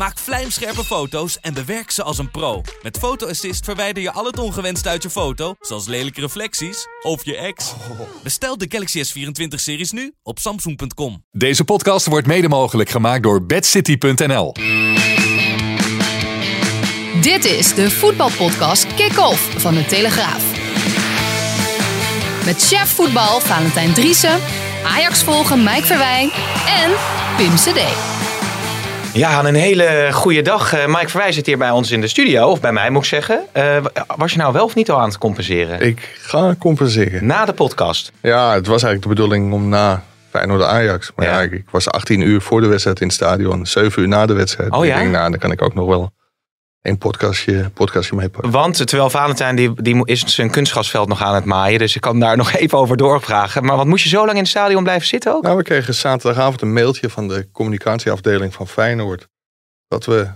Maak vlijmscherpe foto's en bewerk ze als een pro. Met Photo Assist verwijder je al het ongewenst uit je foto, zoals lelijke reflecties of je ex. Bestel de Galaxy S24-series nu op samsung.com. Deze podcast wordt mede mogelijk gemaakt door bedcity.nl. Dit is de voetbalpodcast Kick-Off van de Telegraaf. Met chef voetbal Valentijn Driessen, Ajax volgen Mike Verwijn en Pim CD. Ja, een hele goede dag. Uh, Mike Verwij zit hier bij ons in de studio, of bij mij moet ik zeggen. Uh, was je nou wel of niet al aan het compenseren? Ik ga compenseren. Na de podcast? Ja, het was eigenlijk de bedoeling om na Feyenoord Ajax. Maar ja. ja ik, was 18 uur voor de wedstrijd in het stadion, 7 uur na de wedstrijd. Oh ja? Ik denk, nou, dan kan ik ook nog wel een podcastje, podcastje meepakken. Want terwijl Valentijn die, die is zijn kunstgasveld nog aan het maaien. Dus ik kan daar nog even over doorvragen. Maar wat moest je zo lang in het stadion blijven zitten ook? Nou, we kregen zaterdagavond een mailtje van de communicatieafdeling van Feyenoord. Dat we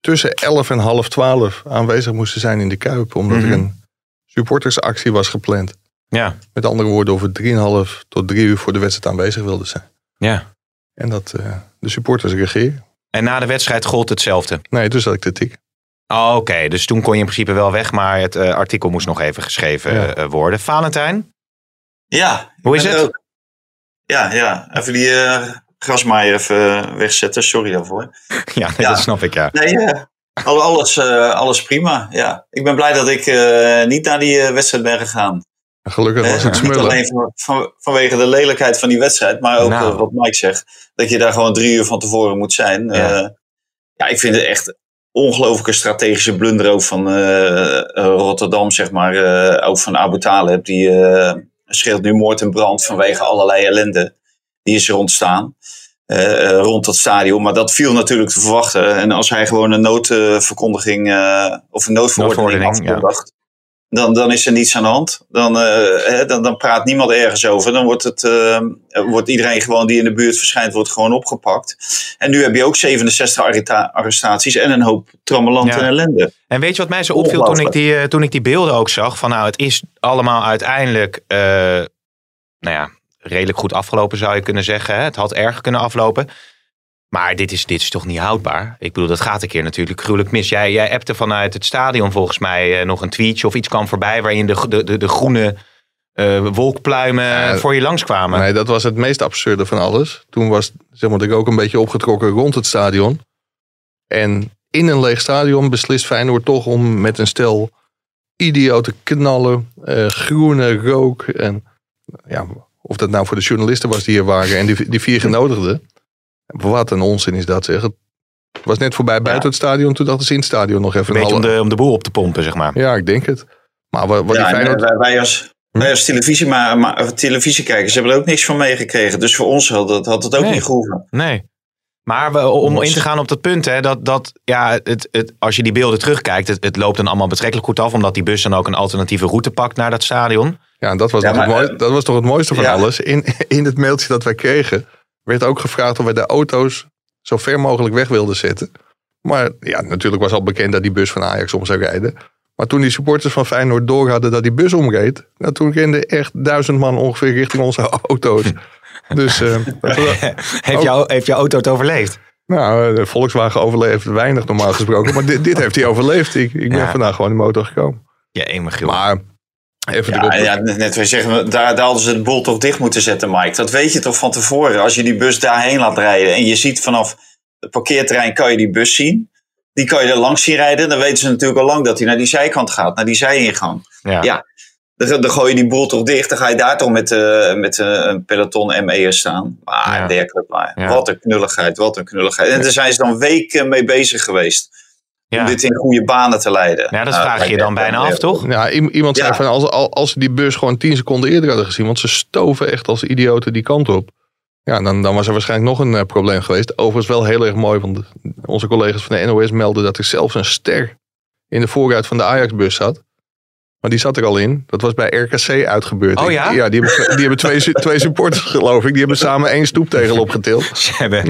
tussen 11 en half 12 aanwezig moesten zijn in de Kuip. Omdat mm -hmm. er een supportersactie was gepland. Ja. Met andere woorden, over 3,5 tot 3 uur voor de wedstrijd aanwezig wilden zijn. Ja. En dat uh, de supporters regeren. En na de wedstrijd gold hetzelfde? Nee, toen zat ik kritiek. Oh, Oké, okay. dus toen kon je in principe wel weg, maar het uh, artikel moest nog even geschreven ja. uh, worden. Valentijn? Ja. Hoe is het? Ook. Ja, ja, even die uh, grasmaaier even wegzetten. Sorry daarvoor. ja, nee, ja, dat snap ik, ja. Nee, alles, alles prima. Ja. Ik ben blij dat ik niet naar die wedstrijd ben gegaan. Gelukkig was het smullen. Niet alleen van, van, vanwege de lelijkheid van die wedstrijd, maar ook Nou. wat Mike zegt. Dat je daar gewoon drie uur van tevoren moet zijn. Ja. ja, ik vind het echt ongelooflijke strategische blunder ook van uh, Rotterdam, zeg maar. Uh, ook van Abu Talib. Die uh, scheelt nu moord en brand vanwege allerlei ellende. Die is er ontstaan. rond dat stadion. Maar dat viel natuurlijk te verwachten. En als hij gewoon een noodverkondiging of een noodverordening afkondigt. Ja. Dan, dan is er niets aan de hand. Dan, uh, dan, dan praat niemand ergens over. Dan wordt, het, uh, wordt iedereen gewoon die in de buurt verschijnt, wordt gewoon opgepakt. En nu heb je ook 67 arrestaties en een hoop trammeland ja. en ellende. En weet je wat mij zo opviel toen ik, die, toen ik die beelden ook zag? Van nou, het is allemaal uiteindelijk, uh, nou ja, redelijk goed afgelopen zou je kunnen zeggen. Hè? Het had erger kunnen aflopen. Maar dit is, dit is toch niet houdbaar? Ik bedoel, dat gaat een keer natuurlijk gruwelijk mis. Jij, jij appte vanuit het stadion volgens mij uh, nog een tweetje of iets kwam voorbij... waarin de, de, de, de groene uh, wolkpluimen ja, voor je langskwamen. Nee, dat was het meest absurde van alles. Toen was zeg maar, ik ook een beetje opgetrokken rond het stadion. En in een leeg stadion beslist Feyenoord toch om met een stel idiote knallen... Uh, groene rook en ja, of dat nou voor de journalisten was die hier waren... en die, die vier genodigden... Wat een onzin is dat zeg. Het was net voorbij buiten ja. het stadion. Toen dachten ze in het stadion nog even een beetje om de, om de boel op te pompen, zeg maar. Ja, ik denk het. Maar wat, wat ja, die Feyenoord... wij, wij, als, hm? wij als televisie, maar, maar, televisiekijkers hebben er ook niks van meegekregen. Dus voor ons had het, had het ook nee. niet gehoeven. Nee. Maar we, om in te gaan op dat punt, hè, dat, dat ja, het, het, als je die beelden terugkijkt, het, het loopt dan allemaal betrekkelijk goed af, omdat die bus dan ook een alternatieve route pakt naar dat stadion. Ja, dat was, ja, maar, mooi, dat was toch het mooiste van ja. alles. In, in het mailtje dat wij kregen, werd ook gevraagd of wij de auto's zo ver mogelijk weg wilden zetten. Maar ja, natuurlijk was al bekend dat die bus van Ajax om zou rijden. Maar toen die supporters van Feyenoord door hadden dat die bus omreed, nou, toen renden echt duizend man ongeveer richting onze auto's. Dus, uh, heeft, jouw, heeft jouw auto het overleefd? Nou, de Volkswagen overleeft weinig normaal gesproken. Maar dit, dit heeft hij overleefd. Ik, ik ben ja. vandaag gewoon in de motor gekomen. Ja, eenmaal Maar Even ja, ja, net wij zeggen, daar, daar hadden ze het bol toch dicht moeten zetten, Mike. Dat weet je toch van tevoren. Als je die bus daarheen laat rijden en je ziet vanaf het parkeerterrein kan je die bus zien. Die kan je er langs zien rijden. Dan weten ze natuurlijk al lang dat hij naar die zijkant gaat, naar die zijingang. Ja. ja. Dan, dan gooi je die boel toch dicht. Dan ga je daar toch met, uh, met uh, een peloton ME'ers staan. Maar ja. werkelijk maar. Ja. Wat een knulligheid, wat een knulligheid. En daar zijn ze dan weken mee bezig geweest. Ja. Om dit in goede banen te leiden. Ja, dat vraag je je dan bijna af, toch? Ja, iemand zei van als, als ze die bus gewoon 10 seconden eerder hadden gezien. Want ze stoven echt als idioten die kant op. Ja, dan, dan was er waarschijnlijk nog een uh, probleem geweest. Overigens wel heel erg mooi, want onze collega's van de NOS melden dat er zelfs een ster in de voorruit van de Ajax-bus zat. Maar die zat er al in. Dat was bij RKC uitgebeurd. Oh Ik- ja? Ja, die hebben, die hebben twee, twee supporters, geloof ik. Die hebben samen één stoeptegel opgetild. Ze hebben.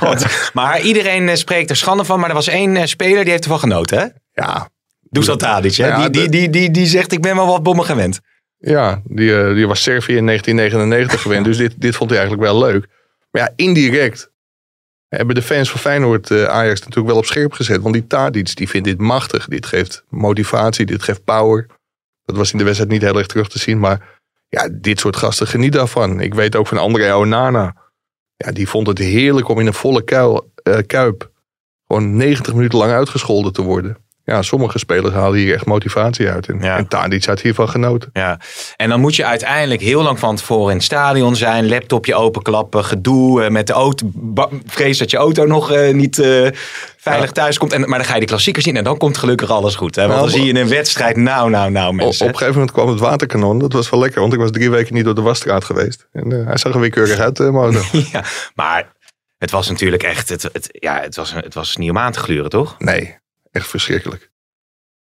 Want- maar iedereen eh, spreekt er schande van. Maar er was één eh, speler die heeft ervan genoten. Hè? Ja, Dusan Tadic. Hè? Ja, die, die, die, die, die zegt: Ik ben wel wat bommen gewend. ja die, eh, die was Servië in 1999 gewend. Dus dit, dit vond hij eigenlijk wel leuk. Maar ja, indirect hebben de fans van Feyenoord Ajax natuurlijk wel op scherp gezet. Want die Tadic die vindt dit machtig. Dit geeft motivatie, dit geeft power. Dat was in de wedstrijd niet heel erg terug te zien. Maar ja, dit soort gasten geniet daarvan. Ik weet ook van André Onana. Ja, die vond het heerlijk om in een volle kuil, eh, kuip gewoon 90 minuten lang uitgescholden te worden. Ja, sommige spelers halen hier echt motivatie uit. En, Ja. en Tadic had hiervan genoten. Ja. En dan moet je uiteindelijk heel lang van tevoren in het stadion zijn. Laptopje openklappen. Gedoe eh, met de auto. Vrees dat je auto nog eh, niet eh, veilig thuis komt. En, maar dan ga je de klassiekers zien. En dan komt gelukkig alles goed. Hè? Want dan zie je in een wedstrijd. Nou, nou, nou Op, op mensen. een gegeven moment kwam het waterkanon. Dat was wel lekker, want ik was drie weken niet door de wasstraat geweest. En hij zag er weer keurig uit. Ja, maar het was natuurlijk echt. Het, het, ja, het, was, het was niet om aan te gluren, toch? Nee, echt verschrikkelijk.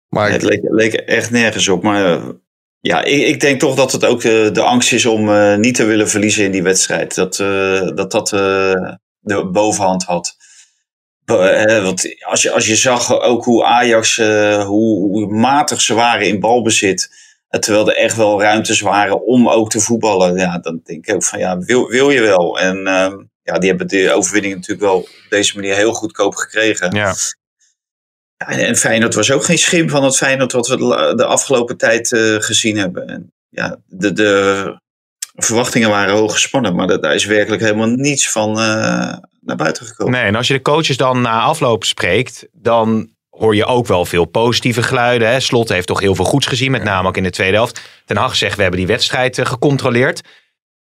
Maar Het leek, leek echt nergens op. Maar eh, ja, ik, ik denk toch dat het ook eh, de angst is om eh, niet te willen verliezen in die wedstrijd. Dat eh, dat, dat eh, de bovenhand had. Want als je, als je zag ook hoe Ajax, eh, hoe, hoe matig ze waren in balbezit. Terwijl er echt wel ruimtes waren om ook te voetballen. Ja, dan denk ik ook van ja, wil, wil je wel? En ehm, ja, die hebben de overwinning natuurlijk wel op deze manier heel goedkoop gekregen. Ja. En en Feyenoord was ook geen schim van het Feyenoord wat we de afgelopen tijd eh, gezien hebben. En ja, de, de verwachtingen waren hoog gespannen, maar da- daar is werkelijk helemaal niets van eh, naar buiten gekomen. Nee, en als je de coaches dan na afloop spreekt, dan hoor je ook wel veel positieve geluiden. Hè. Slot heeft toch heel veel goeds gezien, met name ook in de tweede helft. Ten Hag zegt, we hebben die wedstrijd eh, gecontroleerd.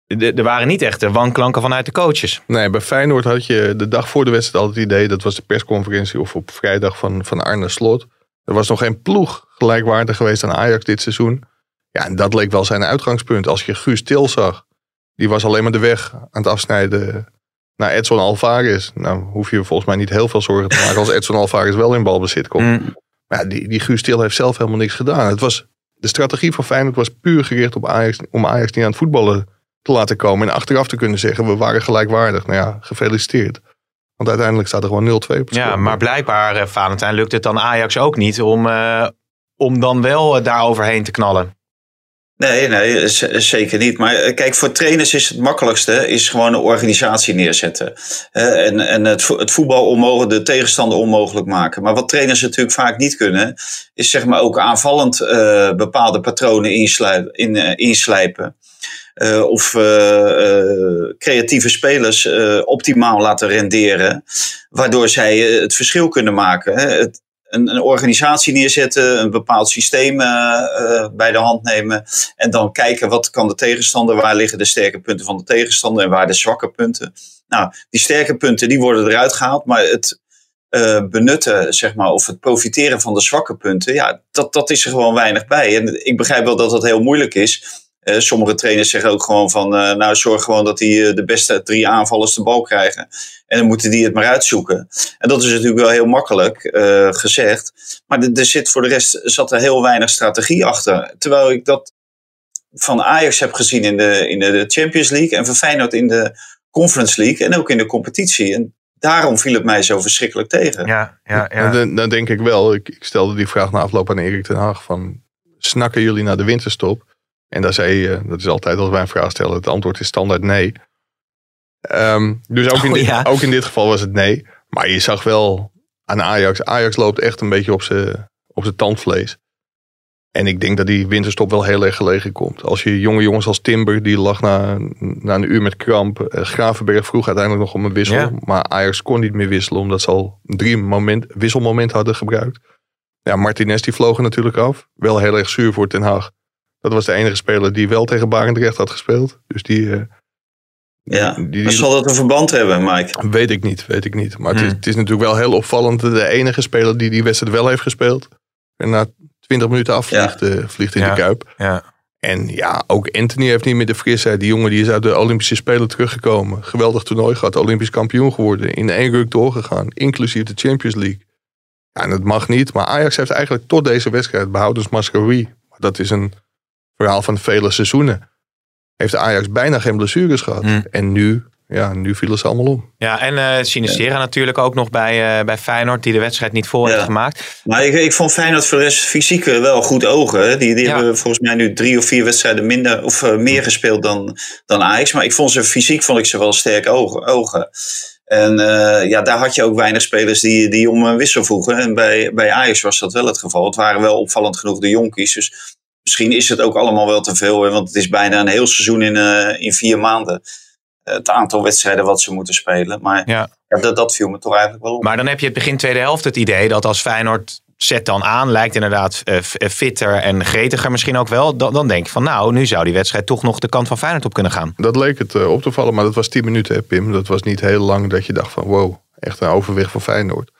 Er waren niet echt de wanklanken vanuit de coaches. nee, bij Feyenoord had je de dag voor de wedstrijd altijd het idee... dat was de persconferentie of op vrijdag van, van Arne Slot. Er was nog geen ploeg gelijkwaardig geweest aan Ajax dit seizoen. Ja, en dat leek wel zijn uitgangspunt. Als je Guus Til zag, die was alleen maar de weg aan het afsnijden naar Edson Alvarez. Nou, hoef je volgens mij niet heel veel zorgen te maken als Edson Alvarez wel in balbezit komt. Mm. Maar ja, die, die Guus Til heeft zelf helemaal niks gedaan. Het was, de strategie van Feyenoord was puur gericht op Ajax, om Ajax niet aan het voetballen te laten komen. En achteraf te kunnen zeggen, we waren gelijkwaardig. Nou ja, gefeliciteerd. Want uiteindelijk staat er gewoon 0-2 op het Ja, maar blijkbaar, eh, Valentijn, lukt het dan Ajax ook niet om, eh, om dan wel eh, daar overheen te knallen. Nee, nee, zeker niet. Maar kijk, voor trainers is het makkelijkste is gewoon een organisatie neerzetten. En en het, vo- het voetbal onmogelijk, de tegenstander onmogelijk maken. Maar wat trainers natuurlijk vaak niet kunnen, is zeg maar ook aanvallend eh, bepaalde patronen in, eh, inslijpen. Eh, of eh, eh, creatieve spelers optimaal laten renderen. Waardoor zij het verschil kunnen maken. Hè. Het, een, een organisatie neerzetten, een bepaald systeem bij de hand nemen. En dan kijken wat kan de tegenstander, waar liggen de sterke punten van de tegenstander en waar de zwakke punten. Nou, die sterke punten die worden eruit gehaald, maar het benutten, zeg maar, of het profiteren van de zwakke punten, ja, dat, dat is er gewoon weinig bij. En ik begrijp wel dat dat heel moeilijk is. Eh, sommige trainers zeggen ook gewoon van, eh, nou zorg gewoon dat die eh, de beste drie aanvallers de bal krijgen. En dan moeten die het maar uitzoeken. En dat is natuurlijk wel heel makkelijk eh, gezegd. Maar er- zit voor de rest zat er heel weinig strategie achter. Terwijl ik dat van Ajax heb gezien in de, in de Champions League en van Feyenoord in de Conference League en ook in de competitie. En daarom viel het mij zo verschrikkelijk tegen. Ja, ja, En Dan, dan denk ik wel, ik, ik stelde die vraag na afloop aan Erik ten Hag van, snakken jullie naar de winterstop? En daar zei je, dat is altijd als wij een vraag stellen, het antwoord is standaard nee. Ehm, dus ook in, Oh, dit, ja. ook in dit geval was het nee. Maar je zag wel aan Ajax, Ajax loopt echt een beetje op zijn op zijn tandvlees. En ik denk dat die winterstop wel heel erg gelegen komt. Als je jonge jongens als Timber, die lag na, na een uur met kramp. Eh, Gravenberg vroeg uiteindelijk nog om een wissel. Ja. Maar Ajax kon niet meer wisselen, omdat ze al drie moment, wisselmomenten hadden gebruikt. Ja, Martinez die vloog er natuurlijk af. Wel heel erg zuur voor Ten Haag. Dat was de enige speler die wel tegen Barendrecht had gespeeld. Dus die, eh, Ja, die, zal dat een verband hebben, Mike. weet ik niet, weet ik niet. Maar het, is, Hmm. het is natuurlijk wel heel opvallend. De enige speler die die wedstrijd wel heeft gespeeld. En na 20 minuten afvliegt, eh, vliegt in Ja. de kuip. ja. En ja, ook Anthony heeft niet meer de frisheid. Die jongen die is uit de Olympische Spelen teruggekomen. Geweldig toernooi gehad, Olympisch kampioen geworden. In één ruk doorgegaan, inclusief de Champions League. Ja, en dat mag niet. Maar Ajax heeft eigenlijk tot deze wedstrijd behoudens Mascarui. Dat is een verhaal van vele seizoenen. Heeft Ajax bijna geen blessures gehad. Hmm. En nu, ja, nu vielen ze allemaal om. Ja, en eh Sinistera natuurlijk ook nog bij, eh, bij Feyenoord, die de wedstrijd niet vol Ja. heeft gemaakt. Maar ik, ik vond Feyenoord voor de rest fysiek eh, wel goed ogen. hè. Die, die Ja. hebben volgens mij nu drie of vier wedstrijden minder of meer gespeeld dan, dan Ajax. Maar ik vond ze fysiek vond ik ze wel sterk ogen. ogen. En eh, ja, daar had je ook weinig spelers die, die om een wissel vroegen. En bij, bij Ajax was dat wel het geval. Het waren wel opvallend genoeg de jonkies. Dus misschien is het ook allemaal wel te veel. Hè, want het is bijna een heel seizoen in, eh, in vier maanden. Eh, het aantal wedstrijden wat ze moeten spelen. Maar Ja. ja, dat, dat viel me toch eigenlijk wel op. Maar dan heb je het begin tweede helft het idee dat als Feyenoord zet dan aan, lijkt inderdaad eh, fitter en gretiger misschien ook wel. Dan, dan denk je van nou, nu zou die wedstrijd toch nog de kant van Feyenoord op kunnen gaan. Dat leek het op te vallen, maar dat was 10 minuten, hè, Pim. Dat was niet heel lang dat je dacht van wow, echt een overwicht van Feyenoord.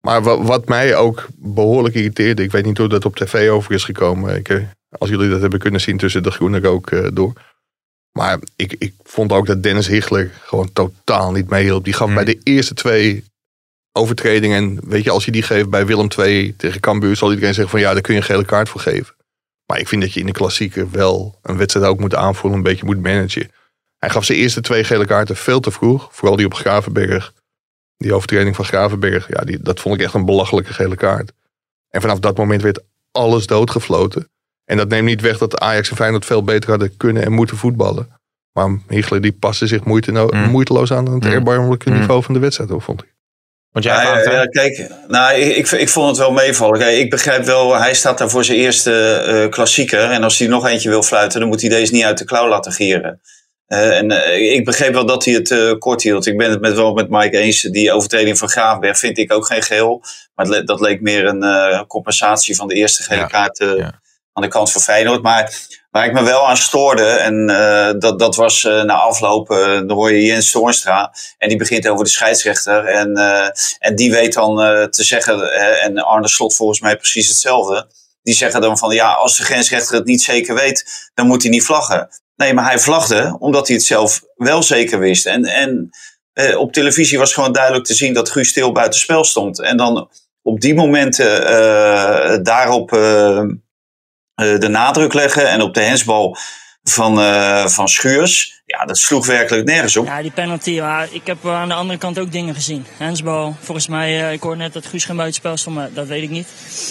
Maar wa- wat mij ook behoorlijk irriteerde, ik weet niet hoe dat op tv over is gekomen. Ik, eh, als jullie dat hebben kunnen zien tussen de groene rook eh, door. Maar ik, ik vond ook dat Dennis Hichler gewoon totaal niet meehielp. Die gaf Hmm. bij de eerste twee overtredingen. En weet je, als je die geeft bij Willem II tegen Cambuur, zal iedereen zeggen van ja, daar kun je een gele kaart voor geven. Maar ik vind dat je in de klassieker wel een wedstrijd ook moet aanvoelen, een beetje moet managen. Hij gaf zijn eerste twee gele kaarten veel te vroeg. Vooral die op Gravenberg. Die overtreding van Gravenberg, ja, die, dat vond ik echt een belachelijke gele kaart. En vanaf dat moment werd alles doodgefloten. En dat neemt niet weg dat Ajax en Feyenoord veel beter hadden kunnen en moeten voetballen. Maar Hichler die paste zich moeite Mm. moeiteloos aan het Mm. erbarmelijke Mm. niveau van de wedstrijd, hoor, vond ik. Want jij Ja, kijk, nou, ik, ik, ik vond het wel meevallen. Kijk, ik begrijp wel, hij staat daar voor zijn eerste eh, klassieker. En als hij nog eentje wil fluiten, dan moet hij deze niet uit de klauw laten gieren. Eh, en eh, ik begreep wel dat hij het eh, kort hield. Ik ben het met, wel met Mike eens. Die overtreding van Graafberg vind ik ook geen geel. Maar le- dat leek meer een compensatie van de eerste gele Ja, kaart ja. aan de kant van Feyenoord. Maar waar ik me wel aan stoorde, en dat, dat was na afloop, dan hoor je Jens Toornstra. En die begint over de scheidsrechter. En, en die weet dan te zeggen, en Arne Slot volgens mij precies hetzelfde. Die zeggen dan van ja, als de grensrechter het niet zeker weet, dan moet hij niet vlaggen. Nee, maar hij vlagde omdat hij het zelf wel zeker wist. En, en eh, op televisie was gewoon duidelijk te zien dat Guus Stil buiten spel stond. En dan op die momenten eh, daarop eh, eh, de nadruk leggen en op de hensbal van, eh, van Schuurs. Ja, dat sloeg werkelijk nergens op. Ja, die penalty. Maar ik heb aan de andere kant ook dingen gezien. Hensbal. Volgens mij, eh, ik hoorde net dat Guus geen buitenspel stond, maar dat weet ik niet.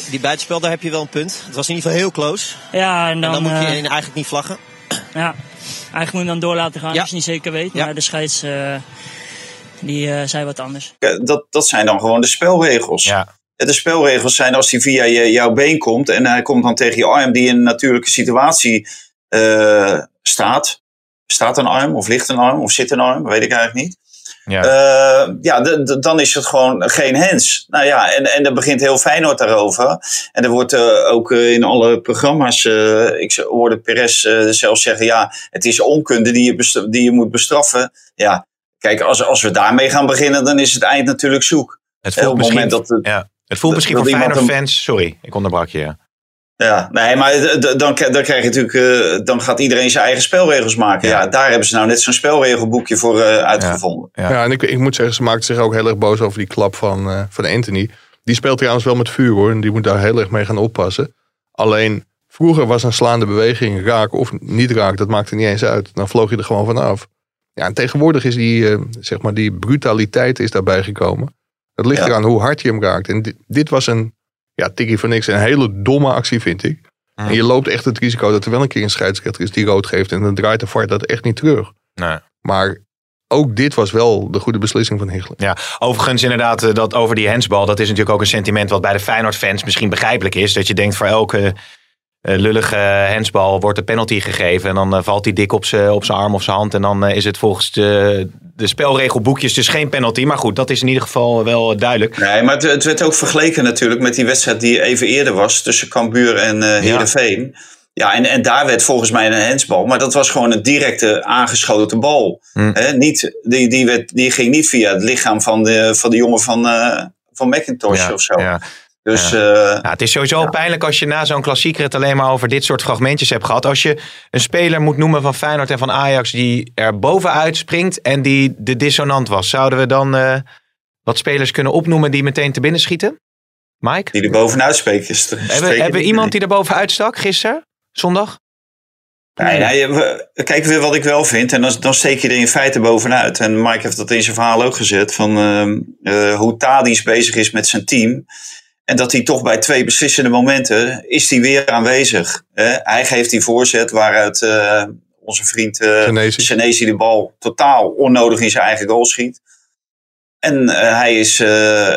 Die buitenspel, daar heb je wel een punt. Het was in ieder geval heel close. Ja, en dan, en dan moet je eigenlijk niet vlaggen. Ja, eigenlijk moet je dan door laten gaan Ja. als je niet zeker weet. Ja. Maar de scheids, eh, die eh, zei wat anders. Dat, dat zijn dan gewoon de spelregels. Ja. De spelregels zijn als hij via je, jouw been komt en hij komt dan tegen je arm die in een natuurlijke situatie eh, staat. Staat een arm of ligt een arm of zit een arm, weet ik eigenlijk niet. Ja. Eh, ja, dan is het gewoon geen hens. Nou ja, en, en dan begint heel Feyenoord daarover. En er wordt eh, ook eh, in alle programma's, eh, ik hoorde Perez zelfs zeggen, ja, het is onkunde die je, die je moet bestraffen. Ja, kijk, als, als we daarmee gaan beginnen, dan is het eind natuurlijk zoek. het Op voelt het misschien, moment dat het- ja, het voelt dat- misschien dat voor iemand Feyenoord hem- fans... Sorry, ik onderbrak je. Ja. Ja, nee, maar dan, dan krijg je natuurlijk, eh, dan gaat iedereen zijn eigen spelregels maken. Ja. Ja, daar hebben ze nou net zo'n spelregelboekje voor eh, uitgevonden. Ja. Ja, en ik, ik moet zeggen, ze maakte zich ook heel erg boos over die klap van, eh, van Anthony. Die speelt trouwens wel met vuur hoor. En die moet daar heel erg mee gaan oppassen. Alleen, vroeger was een slaande beweging raak of niet raak. Dat maakte niet eens uit. Dan vloog je er gewoon vanaf. Ja, en tegenwoordig is die, zeg maar, die brutaliteit is daarbij gekomen. Het ligt eraan hoe hard je hem raakt. En dit, dit was een, ja, tikkie van niks. Een hele domme actie vind ik. Mhm. En je loopt echt het risico dat er wel een keer een scheidsrechter is die rood geeft. En dan draait de VAR dat echt niet terug. Nee. Maar ook dit was wel de goede beslissing van Hichler. Ja, overigens inderdaad, eh, dat over die hensbal, dat is natuurlijk ook een sentiment wat bij de Feyenoord-fans misschien begrijpelijk is. Dat je denkt voor elke lullige hensbal wordt een penalty gegeven en dan eh, valt hij dik op zijn op arm of zijn hand en dan eh, is het volgens de, de spelregelboekjes dus geen penalty. Maar goed, dat is in ieder geval wel duidelijk. Nee, maar het, het werd ook vergeleken natuurlijk met die wedstrijd die even eerder was tussen Cambuur en eh Heerenveen. Ja, en, en daar werd volgens mij een hensbal, maar dat was gewoon een directe aangeschoten bal. Hm. Niet, die, die, werd, die ging niet via het lichaam van de, van de jongen van, eh van McIntosh Ja, of zo. ja. Dus eh, Ja, het is sowieso pijnlijk als je na zo'n klassieker het alleen maar over dit soort fragmentjes hebt gehad. Als je een speler moet noemen van Feyenoord en van Ajax die er bovenuit springt en die de dissonant was. Zouden we dan eh, wat spelers kunnen opnoemen die meteen te binnen schieten? Mike? Die er bovenuit spreken. Hebben, hebben die- iemand die er bovenuit stak gisteren? Zondag? Nee, nee, we- kijk weer wat ik wel vind. En dan, dan steek je er in feite bovenuit. En Mike heeft dat in zijn verhaal ook gezet. Van ehm, eh, hoe Tadic bezig is met zijn team. En dat hij toch bij twee beslissende momenten is hij weer aanwezig. hij geeft die voorzet waaruit eh, onze vriend eh Senesi. Senesi de bal totaal onnodig in zijn eigen goal schiet. En eh, hij is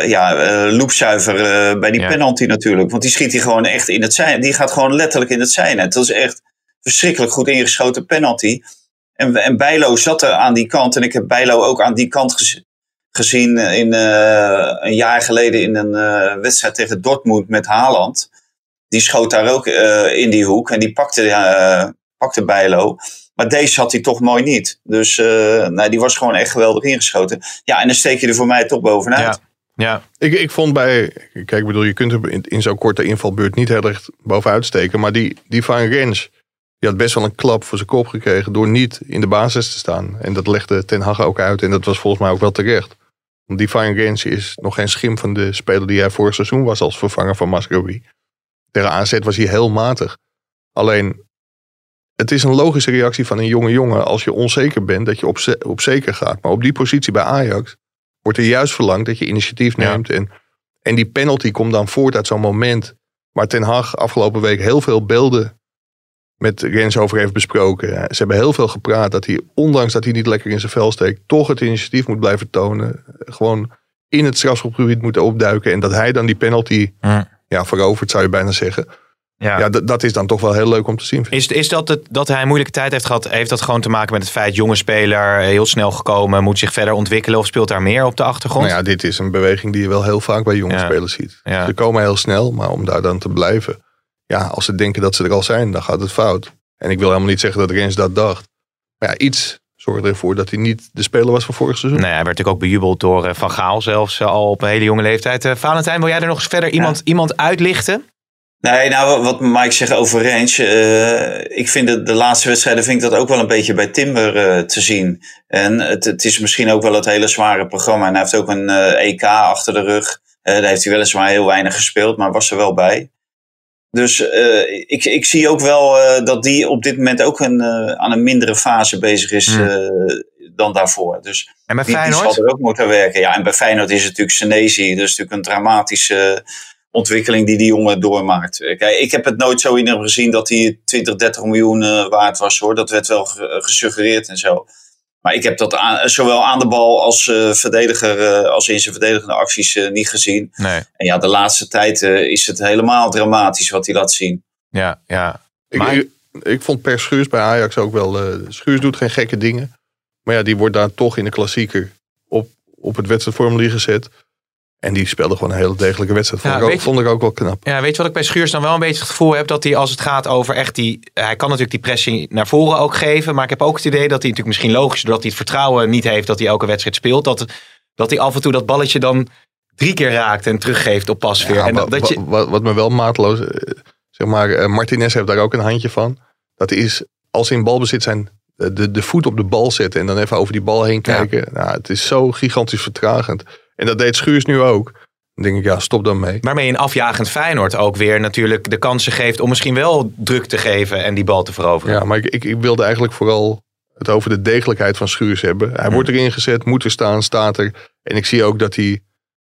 ja, loopzuiver bij die Ja. penalty natuurlijk. Want die schiet hij gewoon echt in het zijn. Die gaat gewoon letterlijk in het zijn. Dat is echt verschrikkelijk goed ingeschoten penalty. En, en Bijlo zat er aan die kant. En ik heb Bijlo ook aan die kant gezien in, eh, een jaar geleden in een eh, wedstrijd tegen Dortmund met Haaland. Die schoot daar ook eh, in die hoek. En die pakte, eh, pakte Bijlo. Maar deze had hij toch mooi niet. Dus eh, nee, die was gewoon echt geweldig ingeschoten. Ja, en dan steek je er voor mij toch bovenuit. Ja. Ja. Ik, ik vond bij, kijk, ik bedoel, je kunt er in, in zo'n korte invalbeurt niet heel erg bovenuit steken. Maar die, die van Rens, die had best wel een klap voor zijn kop gekregen door niet in de basis te staan. En dat legde Ten Hag ook uit en dat was volgens mij ook wel terecht. Want Rens is nog geen schim van de speler die hij vorig seizoen was als vervanger van Masraoui. Tegen aanzet was hij heel matig. Alleen, het is een logische reactie van een jonge jongen als je onzeker bent dat je op, ze- op zeker gaat. Maar op die positie bij Ajax wordt er juist verlangd dat je initiatief Ja. neemt. En, en die penalty komt dan voort uit zo'n moment waar Ten Hag afgelopen week heel veel beelden met Rens over heeft besproken. Ze hebben heel veel gepraat dat hij, ondanks dat hij niet lekker in zijn vel steekt, toch het initiatief moet blijven tonen. Gewoon in het strafschopgebied moet opduiken. En dat hij dan die penalty ja, verovert, zou je bijna zeggen. Ja. Ja, dat- is dan toch wel heel leuk om te zien. Is, is dat het, dat hij een moeilijke tijd heeft gehad, heeft dat gewoon te maken met het feit, jonge speler, heel snel gekomen, moet zich verder ontwikkelen of speelt daar meer op de achtergrond? Nou ja, dit is een beweging die je wel heel vaak bij jonge Ja. spelers ziet. Ja. Ze komen heel snel, maar om daar dan te blijven. Ja, als ze denken dat ze er al zijn, dan gaat het fout. En ik wil helemaal niet zeggen dat Rens dat dacht. Maar ja, iets zorgde ervoor dat hij niet de speler was van vorig seizoen. Nee, hij werd natuurlijk ook bejubeld door eh, Van Gaal zelfs eh, al op een hele jonge leeftijd. Eh, Valentijn, wil jij er nog eens verder iemand, iemand uitlichten? Nee, nou, wat Mike zegt over range. eh, ik vind het, de laatste wedstrijden vind ik dat ook wel een beetje bij Timber eh, te zien. En het, het is misschien ook wel het hele zware programma. En hij heeft ook een eh, EK achter de rug. Eh, daar heeft hij weliswaar heel weinig gespeeld, maar was er wel bij. Dus eh, ik, ik zie ook wel eh, dat die op dit moment ook een, eh, aan een mindere fase bezig is Hmm. dan daarvoor. Dus En bij die, die Feyenoord? zal er ook moeten werken. Ja, en bij Feyenoord is het natuurlijk Senesi. Dat is natuurlijk een dramatische ontwikkeling die die jongen doormaakt. Kijk, ik heb het nooit zo in hem gezien dat hij 20, 30 miljoen waard was hoor. Dat werd wel ge- gesuggereerd en zo. Maar ik heb dat aan- zowel aan de bal als eh, verdediger, eh, als in zijn verdedigende acties eh, niet gezien. Nee, En ja, de laatste tijd eh, is het helemaal dramatisch wat hij laat zien. ja, ja. Ik, Maar- ik, ik vond Per Schuurs bij Ajax ook wel... eh Schuurs doet geen gekke dingen. Maar ja, die wordt daar toch in de klassieker op, op het wedstrijdformulier gezet. En die speelde gewoon een hele degelijke wedstrijd. Vond, Ja, ik, ook, je- vond ik ook wel knap. Ja, weet je wat ik bij Schuurs dan wel een beetje het gevoel heb? Dat hij als het gaat over echt die... Hij kan natuurlijk die pressie naar voren ook geven. Maar ik heb ook het idee dat hij natuurlijk misschien logisch... doordat hij het vertrouwen niet heeft dat hij elke wedstrijd speelt... dat, dat hij af en toe dat balletje dan drie keer raakt en teruggeeft op pasveer. Ja, en dat, dat je, wa- wa- wat me wel maatloos... eh, zeg maar, eh, Martinez heeft daar ook een handje van. Dat is, als in balbezit zijn... eh, De, de voet op de bal zetten en dan even over die bal heen kijken. Nou, het is zo gigantisch vertragend. En dat deed Schuurs nu ook. Dan denk ik, ja, stop dan mee. Waarmee een afjagend Feyenoord ook weer natuurlijk de kansen geeft om misschien wel druk te geven en die bal te veroveren. Ja, maar ik, ik, ik wilde eigenlijk vooral het over de degelijkheid van Schuurs hebben. Hij wordt erin gezet, moet er staan, staat er. En ik zie ook dat hij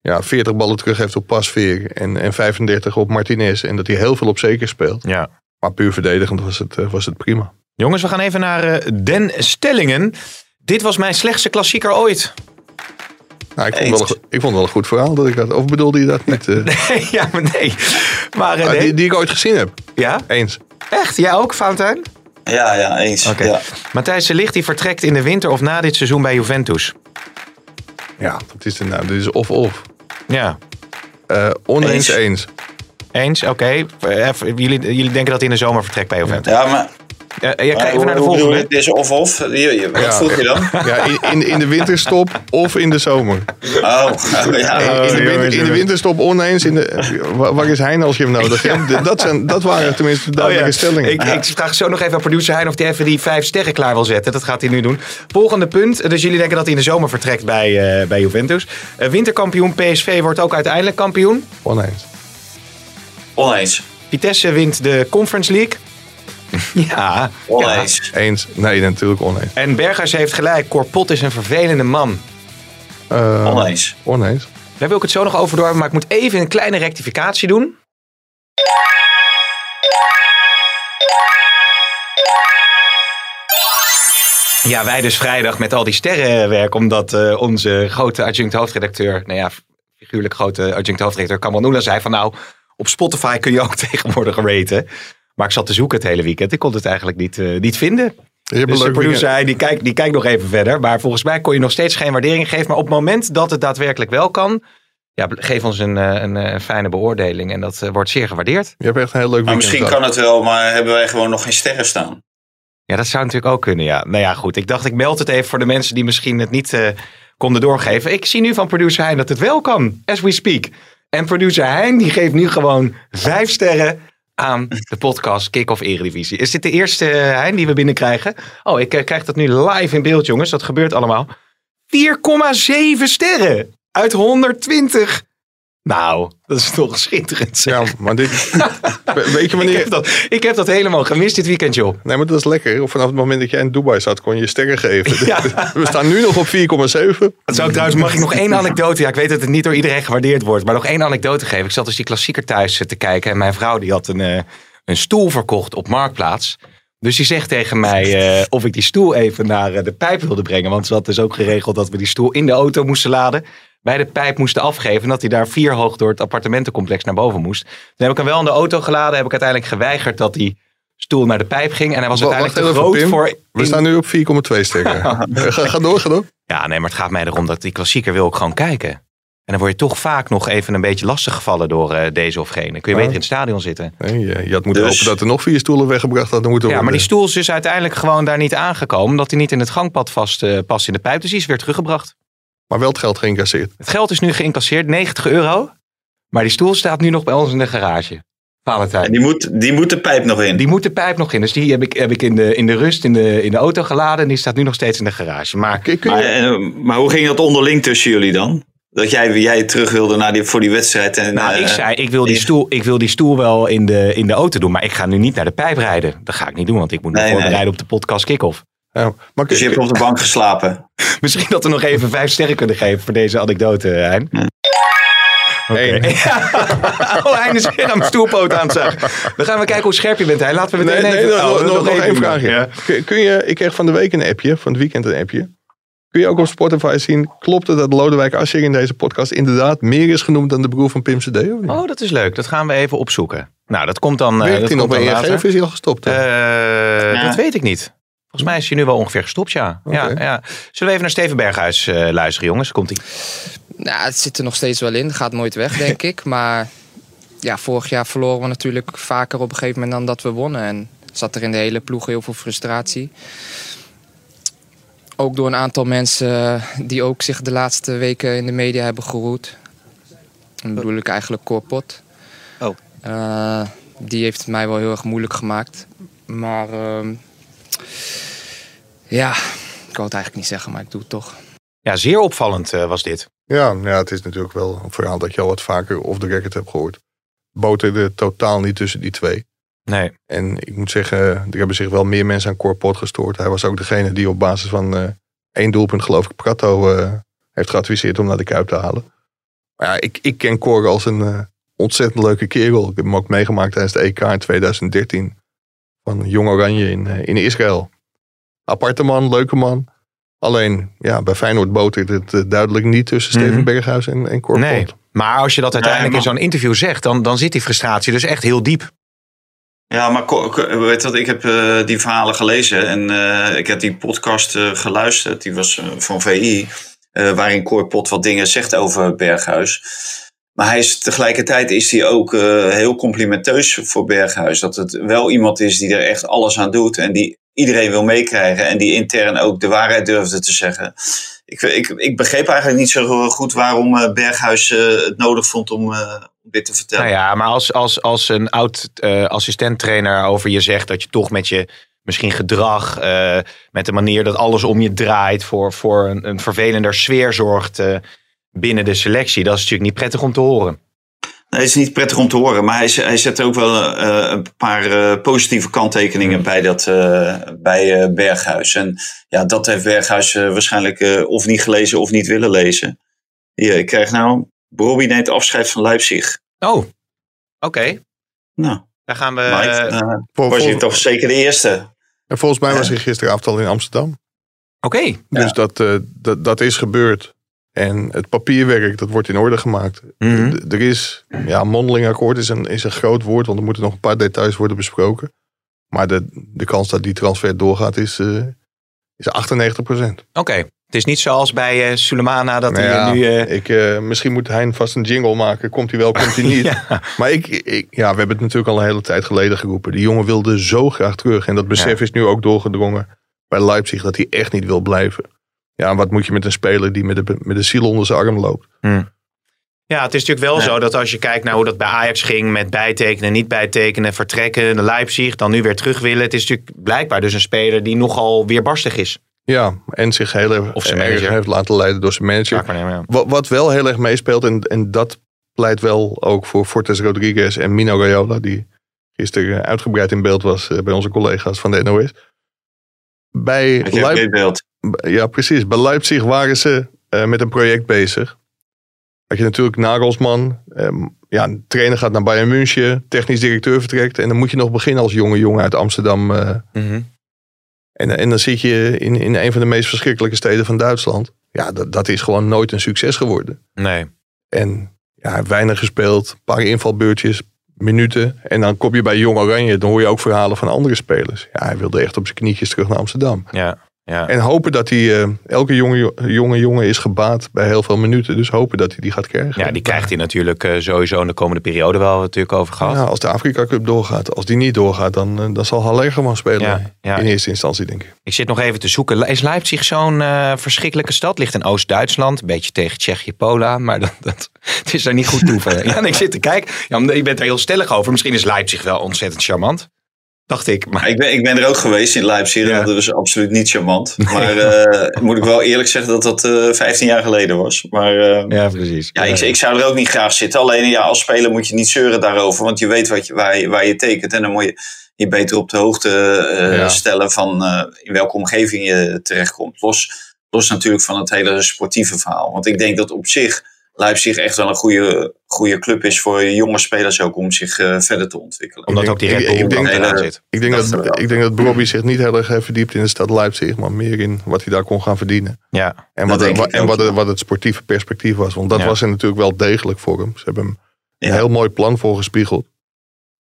ja, 40 ballen terug heeft op Pasveer en, en 35 op Martinez. En dat hij heel veel op zeker speelt. Ja. Maar puur verdedigend was het, eh, was het prima. Jongens, we gaan even naar eh, Den Stellingen. Dit was mijn slechtste klassieker ooit. Nou, ik, vond wel een, go- ik vond het wel een goed verhaal dat ik had. Of bedoelde je dat niet? eh? ja, maar nee. Maar Ah, nee. die, die ik ooit gezien heb. Ja? Eens. Echt? Jij ook, Fountain? Ja, ja, eens. Oké. Ja. Matthijs de Ligt die vertrekt in de winter of na dit seizoen bij Juventus. Ja, wat is nou? Dit is of-of. Ja. Eh, oneens Eens. eens. Eens? Oké. Eh, Jullie, jullie denken dat hij in de zomer vertrekt bij Juventus? ja, maar Ja, kijk even naar de volgende. Dit is of-of. Wat Ja. vroeg je dan? Ja, in, in, in de winterstop of in de zomer. Oh, ja. in, de winter, in de winterstop oneens. In de, wa- waar is Hein als je hem nodig hebt? Dat, zijn, dat waren tenminste duidelijke stellingen. Oh Ik, ik vraag zo nog even aan producer Hein of hij even die vijf sterren klaar wil zetten. Dat gaat hij nu doen. Volgende punt. Dus jullie denken dat hij in de zomer vertrekt bij, eh, bij Juventus. Eh, winterkampioen PSV wordt ook uiteindelijk kampioen. Oneens. Oneens. Vitesse wint de Conference League. ja. Oneens. Eens. Nee, natuurlijk oneens. En Berghuis heeft gelijk. Corpot is een vervelende man. Eh, Oneens. Oneens. Daar wil ik het zo nog over door, maar ik moet even een kleine rectificatie doen. Ja, wij dus vrijdag met al die sterrenwerk, omdat eh, onze grote adjunct hoofdredacteur, nou ja, figuurlijk grote adjunct hoofdredacteur Kamal Noula zei van nou, op Spotify kun je ook tegenwoordig raten. Maar ik zat te zoeken het hele weekend. Ik kon het eigenlijk niet, eh, niet vinden. Je Dus een de leuk producer die kijkt, die kijkt nog even verder. Maar volgens mij kon je nog steeds geen waardering geven. Maar op het moment dat het daadwerkelijk wel kan, ja, geef ons een, eh, een, eh, fijne beoordeling. En dat wordt zeer gewaardeerd. Je hebt echt een heel leuk Maar weekend. misschien gehad. kan het wel, maar hebben wij gewoon nog geen sterren staan. Ja, dat zou natuurlijk ook kunnen, ja. Nou ja, goed. Ik dacht, ik meld het even voor de mensen die misschien het niet eh, konden doorgeven. Ik zie nu van producer Hein dat het wel kan, as we speak. En producer Hein, die geeft nu gewoon vijf sterren aan de podcast Kick-Off Eredivisie. Is dit de eerste, eh, Hein, die we binnenkrijgen? Oh, ik eh, krijg dat nu live in beeld, jongens. Dat gebeurt allemaal. 4,7 sterren uit 120. Nou, dat is toch schitterend. zeg. Ja, maar dit... We- Weet je ik, wanneer... heb dat, ik heb dat helemaal gemist dit weekend, joh. Nee, maar dat is lekker. Of vanaf het moment dat jij in Dubai zat, kon je sterren geven. Ja. We staan nu nog op 4,7. Dat zou ik trouwens, mag ik nog één anekdote? Ja, ik weet dat het niet door iedereen gewaardeerd wordt, maar nog één anekdote geven. Ik zat dus die klassieker thuis eh, te kijken en mijn vrouw die had een, eh, een stoel verkocht op Marktplaats. Dus die zegt tegen mij eh, of ik die stoel even naar de pijp wilde brengen. Want ze had dus ook geregeld dat we die stoel in de auto moesten laden. Bij de pijp moesten afgeven. En dat hij daar vier hoog door het appartementencomplex naar boven moest. Toen heb ik hem wel in de auto geladen. Heb ik uiteindelijk geweigerd dat die stoel naar de pijp ging. En hij was Wa- uiteindelijk te groot Pim. voor... We staan nu op 4,2 sterren. Eh, ga, ga door, ga door. Ja, nee, maar het gaat mij erom dat die klassieker wil ik gewoon kijken. En dan word je toch vaak nog even een beetje lastig gevallen door eh, deze of gene. Kun je Ja. beter in het stadion zitten. Nee, je, je had moeten Dus- hopen dat er nog vier stoelen weggebracht hadden moeten Ja, maar die stoel is dus uiteindelijk gewoon daar niet aangekomen. Omdat hij niet in het gangpad vast eh, past in de pijp. Dus die is weer teruggebracht. Maar wel het geld geïncasseerd. Het geld is nu geïncasseerd, 90 euro. Maar die stoel staat nu nog bij ons in de garage. Valentijn. En die moet, die moet de pijp nog in. Die moet de pijp nog in. Dus die heb ik, heb ik in, de, in de rust in de, in de auto geladen. En die staat nu nog steeds in de garage. Maar Maar, je, eh, maar hoe ging dat onderling tussen jullie dan? Dat jij, jij terug wilde naar die, voor die wedstrijd. En, Nou, eh, ik zei, ik wil, die stoel, ik wil die stoel wel in de, in de auto doen. Maar ik ga nu niet naar de pijp rijden. Dat ga ik niet doen, want ik moet me Nee, voorbereiden nee. op de podcast kick-off. Ja, maar Dus je hebt op de bank geslapen. Misschien dat we nog even vijf sterren kunnen geven voor deze anekdote, Hein. Oké. Ja. Oh, Hein is weer aan mijn stoelpoot aan het zagen. Dan gaan we kijken hoe scherp je bent, Hein. Laten we Nee, meteen nee, even... nog, oh, nog, nog één vraagje. Ja. Kun, kun je, ik kreeg van de week een appje, van het weekend een appje. Kun je ook op Spotify zien, klopt het dat Lodewijk Asscher in deze podcast inderdaad meer is genoemd dan de broer van Pim CD? Oh, dat is leuk. Dat gaan we even opzoeken. Nou, dat komt dan, eh, Werkt dat hij nog bij dan ERG of is hij al gestopt? Eh, Dat weet ik niet. Volgens mij is hij nu wel ongeveer gestopt, ja. ja, ja. Zullen we even naar Steven Berghuis eh, luisteren, jongens? Komt ie. Nou, het zit er nog steeds wel in. Gaat nooit weg, denk ik. Maar ja, vorig jaar verloren we natuurlijk vaker op een gegeven moment dan dat we wonnen. En zat er in de hele ploeg heel veel frustratie. Ook door een aantal mensen eh, die ook zich de laatste weken in de media hebben geroerd. Dan bedoel ik eigenlijk Corpot. Oh. Eh, die heeft het mij wel heel erg moeilijk gemaakt. Maar ehm, ja, ik wou het eigenlijk niet zeggen, maar ik doe het toch. Ja, zeer opvallend eh, was dit. Ja, ja, het is natuurlijk wel een verhaal dat je al wat vaker off the record hebt gehoord. Boterde totaal niet tussen die twee. Nee. En ik moet zeggen, er hebben zich wel meer mensen aan Corpot gestoord. Hij was ook degene die op basis van eh, één doelpunt, geloof ik, Prato eh, heeft geadviseerd om naar de Kuip te halen. Maar ja, ik, ik ken Cor als een eh, ontzettend leuke kerel. Ik heb hem ook meegemaakt tijdens de EK in 2013. Van Jong Oranje in, eh, in Israël. Aparte man, leuke man. Alleen, ja, bij Feyenoord botert het eh, duidelijk niet tussen Mhm. Steven Berghuis en, en Cor Nee. Maar als je dat uiteindelijk Nee, in zo'n interview zegt, dan, dan zit die frustratie dus echt heel diep. Ja, maar weet je wat, ik heb eh, die verhalen gelezen en eh, ik heb die podcast eh, geluisterd. Die was van VI, eh, waarin Cor Pot wat dingen zegt over Berghuis. Maar hij is, tegelijkertijd is hij ook eh, heel complimenteus voor Berghuis. Dat het wel iemand is die er echt alles aan doet en die iedereen wil meekrijgen. En die intern ook de waarheid durfde te zeggen. Ik, ik, ik begreep eigenlijk niet zo goed waarom eh, Berghuis eh, het nodig vond om dit te vertellen. Nou ja, maar als, als, als een oud assistenttrainer over je zegt dat je toch met je misschien gedrag, met de manier dat alles om je draait, voor, voor een, een vervelender sfeer zorgt binnen de selectie, dat is natuurlijk niet prettig om te horen. Nee, het is niet prettig om te horen, maar hij, hij zet ook wel eh, een paar eh, positieve kanttekeningen bij, dat, eh, bij eh, Berghuis. En ja, dat heeft Berghuis waarschijnlijk eh, of niet gelezen of niet willen lezen. Hier, ik krijg nou, Bobby neemt afscheid van Leipzig. Oh, oké. Nou, Daar gaan we... Mike, was je toch zeker de eerste? En volgens mij was hij gisteravond al in Amsterdam. Oké. Dus dat, eh, dat, dat is gebeurd. En het papierwerk, dat wordt in orde gemaakt. Mhm. Er is, ja, mondeling akkoord is een, is een groot woord, want er moeten nog een paar details worden besproken. Maar de, de kans dat die transfer doorgaat is, eh, is 98% Oké. Het is niet zoals bij eh Sulemana dat Nou hij ja, nu... eh, ik, eh, misschien moet Hein vast een jingle maken. Komt hij wel, komt hij niet. ja. Maar ik, ik, ja, we hebben het natuurlijk al een hele tijd geleden geroepen. Die jongen wilde zo graag terug. En dat besef is nu ook doorgedrongen bij Leipzig dat hij echt niet wil blijven. Ja, wat moet je met een speler die met de, met de ziel onder zijn arm loopt? Ja, het is natuurlijk wel Ja. zo dat als je kijkt naar hoe dat bij Ajax ging met bijtekenen, niet bijtekenen, vertrekken, naar Leipzig, dan nu weer terug willen. Het is natuurlijk blijkbaar dus een speler die nogal weerbarstig is. Ja, en zich heel erg, Of zijn erg heeft laten leiden door zijn manager. Ja. Wat, wat wel heel erg meespeelt, en, en dat pleit wel ook voor Fortes Rodriguez en Mino Raiola, die gisteren uitgebreid in beeld was eh, bij onze collega's van de NOS. Bij Ik Ja, precies. Bij Leipzig waren ze eh, met een project bezig. Had je natuurlijk Nagelsman. ehm, ja, een trainer gaat naar Bayern München. Technisch directeur vertrekt. En dan moet je nog beginnen als jonge jongen uit Amsterdam. eh, Mhm. en, en dan zit je in, in een van de meest verschrikkelijke steden van Duitsland. Ja, dat, dat is gewoon nooit een succes geworden. Nee. En ja, weinig gespeeld. Een paar invalbeurtjes, minuten. En dan kom je bij Jong Oranje. Dan hoor je ook verhalen van andere spelers. Ja, hij wilde echt op zijn knietjes terug naar Amsterdam. Ja. Ja. En hopen dat hij, eh, elke jonge, jonge jongen is gebaat bij heel veel minuten. Dus hopen dat hij die gaat krijgen. ja, die krijgt hij natuurlijk eh, sowieso in de komende periode wel natuurlijk over gehad. Ja, als de Afrika Cup doorgaat. Als die niet doorgaat, dan, eh, dan zal Haller gewoon spelen. Ja, ja. In eerste instantie, denk ik. Ik zit nog even te zoeken. Is Leipzig zo'n verschrikkelijke stad? Ligt in Oost-Duitsland. Een beetje tegen Tsjechië, Pola. Maar dat, dat, het is daar niet goed toe. ja, en ik zit te kijken. Ja, je bent er heel stellig over. Misschien is Leipzig wel ontzettend charmant. Dacht ik. Maar Ik ben, ik ben er ook geweest in Leipzig. Ja. en Dat was absoluut niet charmant. Maar eh, moet ik wel eerlijk zeggen dat dat eh 15 jaar geleden was. Maar eh, ja, precies. ja, ik, ik zou er ook niet graag zitten. Alleen ja, als speler moet je niet zeuren daarover. Want je weet wat je, waar, je, waar je tekent. En dan moet je je beter op de hoogte Ja. stellen van in welke omgeving je terechtkomt. Los, los natuurlijk van het hele sportieve verhaal. Want ik denk dat op zich Leipzig echt wel een goede, goede club is voor jonge spelers ook om zich eh, verder te ontwikkelen. Omdat Ik ook die Red Bull ik denk- dan ik eraan denk- zit. Ik denk Dat ik denk dat Bobby zich niet heel erg heeft verdiept in de stad Leipzig. Maar meer in wat hij daar kon gaan verdienen. Ja. En, wat, ik en wat, het- wat het sportieve perspectief was. Want dat Ja. was er natuurlijk wel degelijk voor hem. Ze hebben hem een heel mooi plan voorgespiegeld.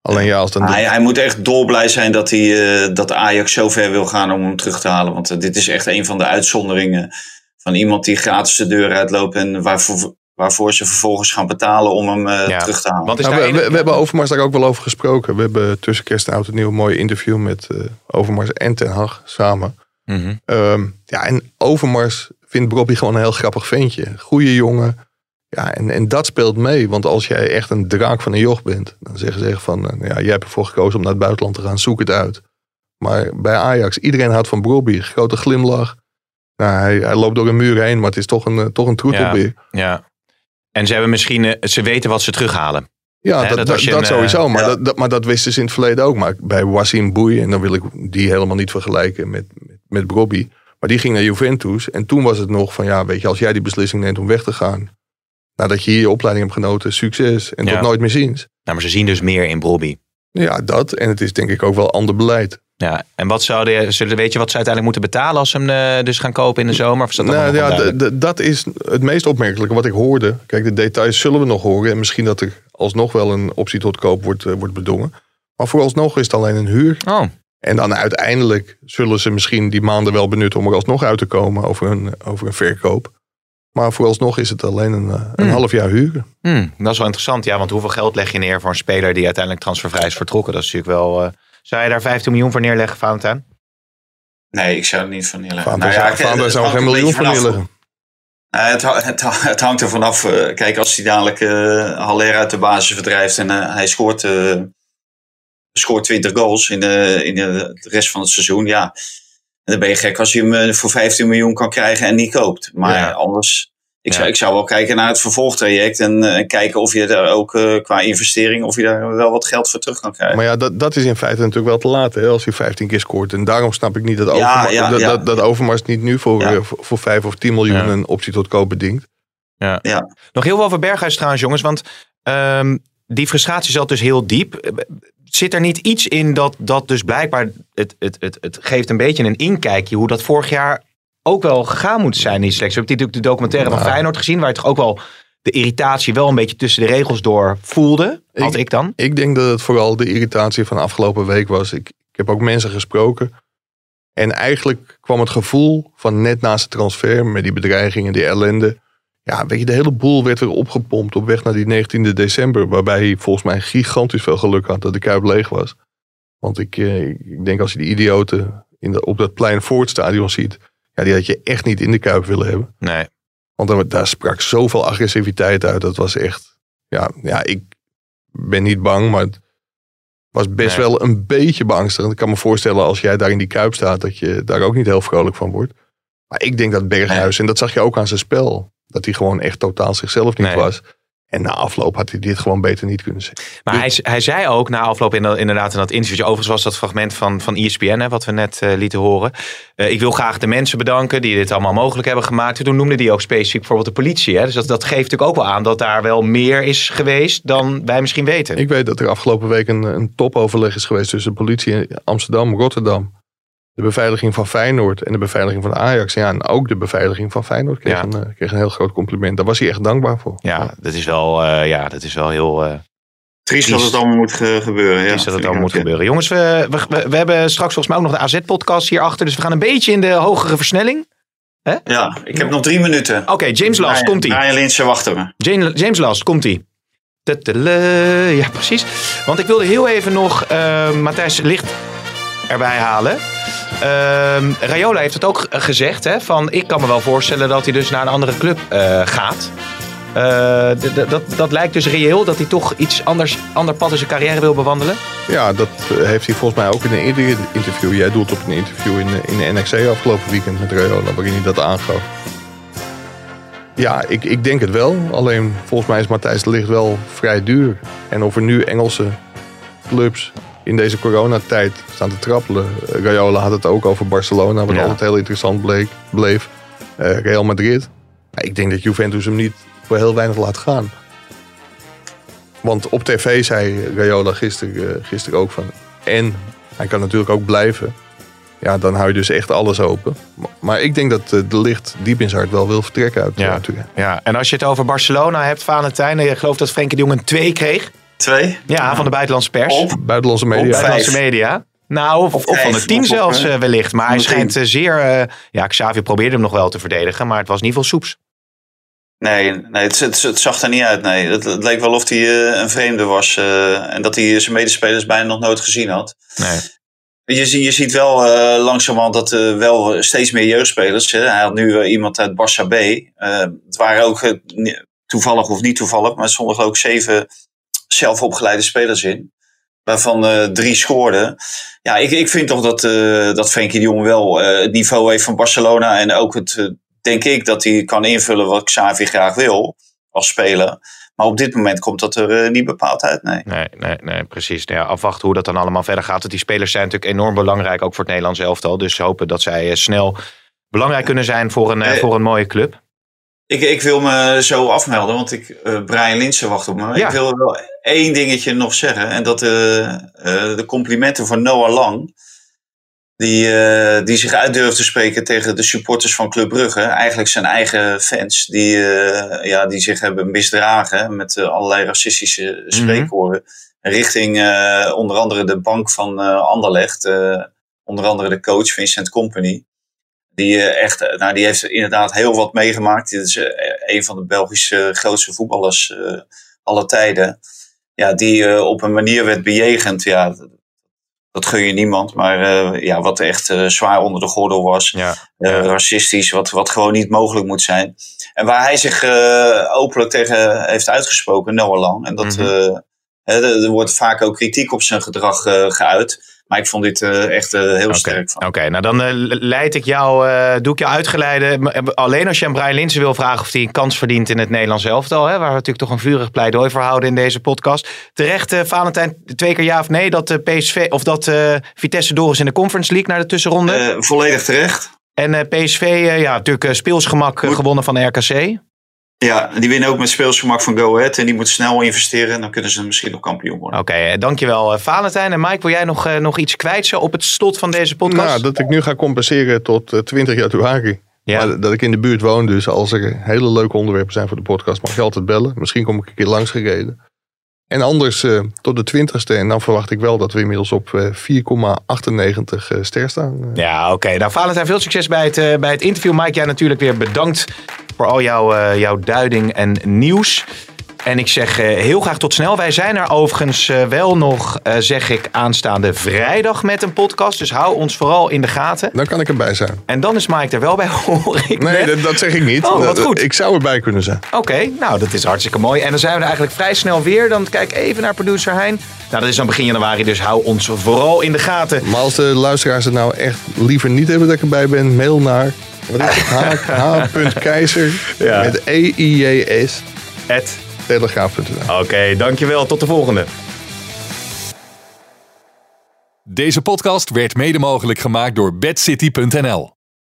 Alleen ja, als dan... Hij, hij moet echt dolblij zijn dat, hij, eh, dat Ajax zo ver wil gaan om hem terug te halen. Want eh, dit is echt een van de uitzonderingen van iemand die gratis de deur uitloopt en waarvoor, waarvoor ze vervolgens gaan betalen om hem eh, Ja. terug te halen. Want is Nou, we, we, we hebben Overmars daar ook wel over gesproken. We hebben tussen kerst en oud en nieuw een mooi interview met eh, Overmars en Ten Hag samen. Mhm. Ehm, ja, en Overmars vindt Bobby gewoon een heel grappig ventje. Goeie jongen. Ja, en, en dat speelt mee. Want als jij echt een draak van een joch bent, dan zeggen ze echt van, eh, ja, jij hebt ervoor gekozen om naar het buitenland te gaan, zoek het uit. Maar bij Ajax, iedereen houdt van Bobby. Grote glimlach. Nou, hij, hij loopt door een muur heen, maar het is toch een, eh, toch een troetelbeer. Ja. En ze hebben misschien, eh, ze weten wat ze terughalen. Ja, dat, dat dat, dat sowieso. Maar, ja. dat, dat, maar dat wisten ze in het verleden ook. Maar bij Wassim Boei, en dan wil ik die helemaal niet vergelijken met, met. Maar die ging naar Juventus. En toen was het nog van, ja, weet je, als jij die beslissing neemt om weg te gaan. Nadat je hier je opleiding hebt genoten, succes. En Ja. tot nooit meer ziens. Nou, maar ze zien dus meer in Bobby. Ja, dat. En het is denk ik ook wel ander beleid. Ja, en wat zouden, zullen, weet je wat ze uiteindelijk moeten betalen als ze hem eh, dus gaan kopen in de zomer? Of is dat Nou, ja, dat is het meest opmerkelijke wat ik hoorde. Kijk, de details zullen we nog horen. En misschien dat er alsnog wel een optie tot koop wordt, eh, wordt bedongen. Maar vooralsnog is het alleen een huur. Oh, En dan uiteindelijk zullen ze misschien die maanden wel benutten om er alsnog uit te komen over een, over een verkoop. Maar vooralsnog is het alleen een, eh, een Hmm. half jaar huren. hmm, dat is wel interessant. Ja, want hoeveel geld leg je neer voor een speler die uiteindelijk transfervrij is vertrokken? Dat is natuurlijk wel... zou je daar 15 miljoen voor neerleggen, Valentijn? Nee, ik zou er niet van neerleggen. Van Nou daar ja, zou- hangt geen een miljoen voor neerleggen. Nou, het, het, het hangt er vanaf. eh, kijk, als hij dadelijk eh Haller uit de basis verdrijft en eh, hij scoort, eh, scoort 20 goals in, de, in de, de rest van het seizoen, ja. En dan ben je gek als je hem voor 15 miljoen kan krijgen en niet koopt. Maar Ja. anders, Ik, zou, ik zou wel kijken naar het vervolgtraject en eh, kijken of je daar ook eh, qua investering, of je daar wel wat geld voor terug kan krijgen. Maar ja, dat, dat is in feite natuurlijk wel te laat hè, als hij 15 keer scoort. En daarom snap ik niet dat, Ja, Overmars, ja, dat, ja. dat, dat Overmars niet nu voor, Ja. voor, voor 5 of 10 miljoen Ja. een optie tot koop bedingt. Ja. Ja. Nog heel veel over Berghuis trouwens, jongens. Want ehm, die frustratie zat dus heel diep. Eh, Zit er niet iets in dat, dat dus blijkbaar... Het, het, het, het geeft een beetje een inkijkje hoe dat vorig jaar ook wel gegaan moet zijn in die selectie. We hebben natuurlijk de documentaire van. Feyenoord gezien... waar je toch ook wel de irritatie wel een beetje tussen de regels door voelde. Had ik, dan. Ik denk dat het vooral de irritatie van afgelopen week was. Ik, ik heb ook mensen gesproken. En eigenlijk kwam het gevoel van net naast de transfer met die bedreigingen, die ellende. Ja, weet je, de hele boel werd weer opgepompt op weg naar die 19e december. Waarbij hij volgens mij gigantisch veel geluk had dat de Kuip leeg was. Want ik, eh, ik denk als je die idioten in de, op dat plein voor het stadion ziet. Ja, die had je echt niet in de Kuip willen hebben. Nee. Want daar, daar sprak zoveel agressiviteit uit. Dat was echt. Ja, ja, ik ben niet bang, maar het was best Nee. wel een beetje beangstigend. Ik kan me voorstellen als jij daar in die kuip staat, dat je daar ook niet heel vrolijk van wordt. Maar ik denk dat Berghuis, en dat zag je ook aan zijn spel, dat hij gewoon echt totaal zichzelf niet Nee. was. En na afloop had hij dit gewoon beter niet kunnen zeggen. Maar hij, hij zei ook na afloop in, inderdaad in dat interview. Overigens was dat fragment van, van ESPN, hè, wat we net eh, lieten horen. Eh, ik wil graag de mensen bedanken die dit allemaal mogelijk hebben gemaakt. Toen noemde hij ook specifiek bijvoorbeeld de politie. Hè. Dus dat, dat geeft natuurlijk ook wel aan dat daar wel meer is geweest dan wij misschien weten. Ik weet dat er afgelopen week een, een topoverleg is geweest tussen de politie in Amsterdam, Rotterdam. De beveiliging van Feyenoord en de beveiliging van Ajax. Ja, en ook de beveiliging van Feyenoord kreeg, Ja. een, eh, kreeg een heel groot compliment. Daar was hij echt dankbaar voor. Ja, dat is wel, eh, ja, dat is wel heel... eh Triest dat het allemaal moet ge- gebeuren. Ja, is dat het ik moet gebeuren. Jongens, we, we, we, hebben straks volgens mij ook nog de AZ-podcast hierachter. Dus we gaan een beetje in de hogere versnelling. Ja, ik heb nog drie minuten. Oké, James Last, komt-ie. Brian Linsen wachten we. Jane- James Last, komt ie. Ja, precies. Want ik wilde heel even nog eh, Matthijs Licht erbij halen. Ehm Rayola heeft het ook gezegd. Hè, van, ik kan me wel voorstellen dat hij dus naar een andere club eh, gaat. Eh, dat, dat lijkt dus reëel dat hij toch iets anders, ander pad in zijn carrière wil bewandelen. Ja, dat eh, heeft hij volgens mij ook in een eerder interview. Jij doelt op een interview in, in de NXC afgelopen weekend met Rayola, waarin hij dat aangaf. Ja, ik, ik denk het wel. Alleen volgens mij is Matthijs Ligt wel vrij duur. En of er nu Engelse clubs in deze coronatijd staan te trappelen. Eh, Rayola had het ook over Barcelona, wat Ja. altijd heel interessant bleek, bleef. Eh, Real Madrid. Ik denk dat Juventus hem niet voor heel weinig laat gaan. Want op tv zei Rayola gisteren, eh, gisteren ook van... En hij kan natuurlijk ook blijven. Ja, dan hou je dus echt alles open. Maar- ik denk dat de licht diep in zijn hart wel wil vertrekken uit, Ja. Ja, en als je het over Barcelona hebt, Valentijn. Ik geloof dat Frenkie de Jong een 2 kreeg. Twee? Ja, van de buitenlandse pers. Op. Buitenlandse media. Op Buitenlandse vijf. media. Nou, of, Of of van de of op, zelfs eh, eh, wellicht. Maar hij schijnt eh, zeer... eh, ja, Xavi probeerde hem nog wel te verdedigen. Maar het was in ieder geval soeps. Nee, nee het, het, het zag er niet uit. Nee. Het, het leek wel of hij een vreemde was. eh, en dat hij zijn medespelers bijna nog nooit gezien had. Nee. Je, je ziet wel eh, langzamerhand dat er wel steeds meer jeugdspelers. Hè. Hij had nu iemand uit Barça B. Eh, het waren ook toevallig of niet toevallig, maar stonden geloof ik zeven zelfopgeleide spelers in. Waarvan eh, drie scoorden. Ja, ik, ik vind toch dat, eh dat Frenkie de Jong wel eh, het niveau heeft van Barcelona. En ook het, denk ik, dat hij kan invullen wat Xavi graag wil als speler. Maar op dit moment komt dat er niet bepaald uit, nee. Nee, nee, nee, precies. Nou Ja, afwachten hoe dat dan allemaal verder gaat. Want die spelers zijn natuurlijk enorm belangrijk, ook voor het Nederlands elftal. Dus hopen dat zij snel belangrijk kunnen zijn voor een, voor een mooie club. Ik, ik wil me zo afmelden, want ik, eh, Brian Linsen wacht op me. Ja. Ik wil wel één dingetje nog zeggen. En dat eh, eh, de complimenten voor Noah Lang. Die, die zich uit durft te spreken tegen de supporters van Club Brugge. Eigenlijk zijn eigen fans. Die, ja, die zich hebben misdragen met allerlei racistische spreekwoorden. Richting onder andere de bank van Anderlecht. onder andere de coach Vincent Company. Die, eh, echt, eh, nou, die heeft inderdaad heel wat meegemaakt. Dit is eh, een van de Belgische grootste voetballers aller tijden. Ja, die op een manier werd bejegend. Ja, dat, gun je niemand. Maar ja, wat echt zwaar onder de gordel was. Ja. racistisch, wat, wat gewoon niet mogelijk moet zijn. En waar hij zich openlijk tegen heeft uitgesproken, Noah Lang. En dat, Mhm. hè, er er wordt vaak ook kritiek op zijn gedrag geuit. Maar ik vond dit eh, echt eh, heel sterk van. Oké, nou dan eh, leid ik jou, doe ik jou uitgeleide. Alleen als je aan Brian Linsen wil vragen of hij een kans verdient in het Nederlands elftal. Hè, waar we natuurlijk toch een vurig pleidooi voor houden in deze podcast. Terecht, Valentijn, twee keer ja of nee dat eh, PSV of dat Vitesse door is in de Conference League naar de tussenronde. Volledig terecht. en PSV, ja, natuurlijk speelsgemak gewonnen van de RKC. Ja, die winnen ook met speelsgemak van Go Ahead. En die moeten snel investeren. En dan kunnen ze misschien nog kampioen worden. Oké, eh, dankjewel eh, Valentijn. En Mike, wil jij nog, eh, nog iets kwijt zo op het slot van deze podcast? Nou, dat ik nu ga compenseren tot eh, 20 januari. Ja. Maar dat ik in de buurt woon, dus als er hele leuke onderwerpen zijn voor de podcast, mag je altijd bellen. Misschien kom ik een keer langs gereden. En anders eh, tot de 20ste. En dan verwacht ik wel dat we inmiddels op eh, 4,98 eh, ster staan. Ja, oké. Nou, Valentijn, veel succes bij het, bij het interview. Mike, jij natuurlijk weer bedankt voor al jouw, eh, jouw duiding en nieuws. En ik zeg eh, heel graag tot snel. Wij zijn er overigens eh, wel nog, zeg ik, aanstaande vrijdag met een podcast. Dus hou ons vooral in de gaten. Dan kan ik erbij zijn. En dan is Mike er wel bij, hoor ik Nee, dat, dat zeg ik niet. Oh, wat goed. Ik zou erbij kunnen zijn. Oké, nou dat is hartstikke mooi. En dan zijn we er eigenlijk vrij snel weer. Dan kijk even naar producer Hein. Nou, dat is dan begin januari, dus hou ons vooral in de gaten. Maar als de luisteraars het nou echt liever niet hebben dat ik erbij ben, mail naar wat is het? H. H.Keizer Ja. met E-I-J-S telegraaf.nl. Oké, dankjewel. Tot de volgende. Deze podcast werd mede mogelijk gemaakt door bedcity.nl.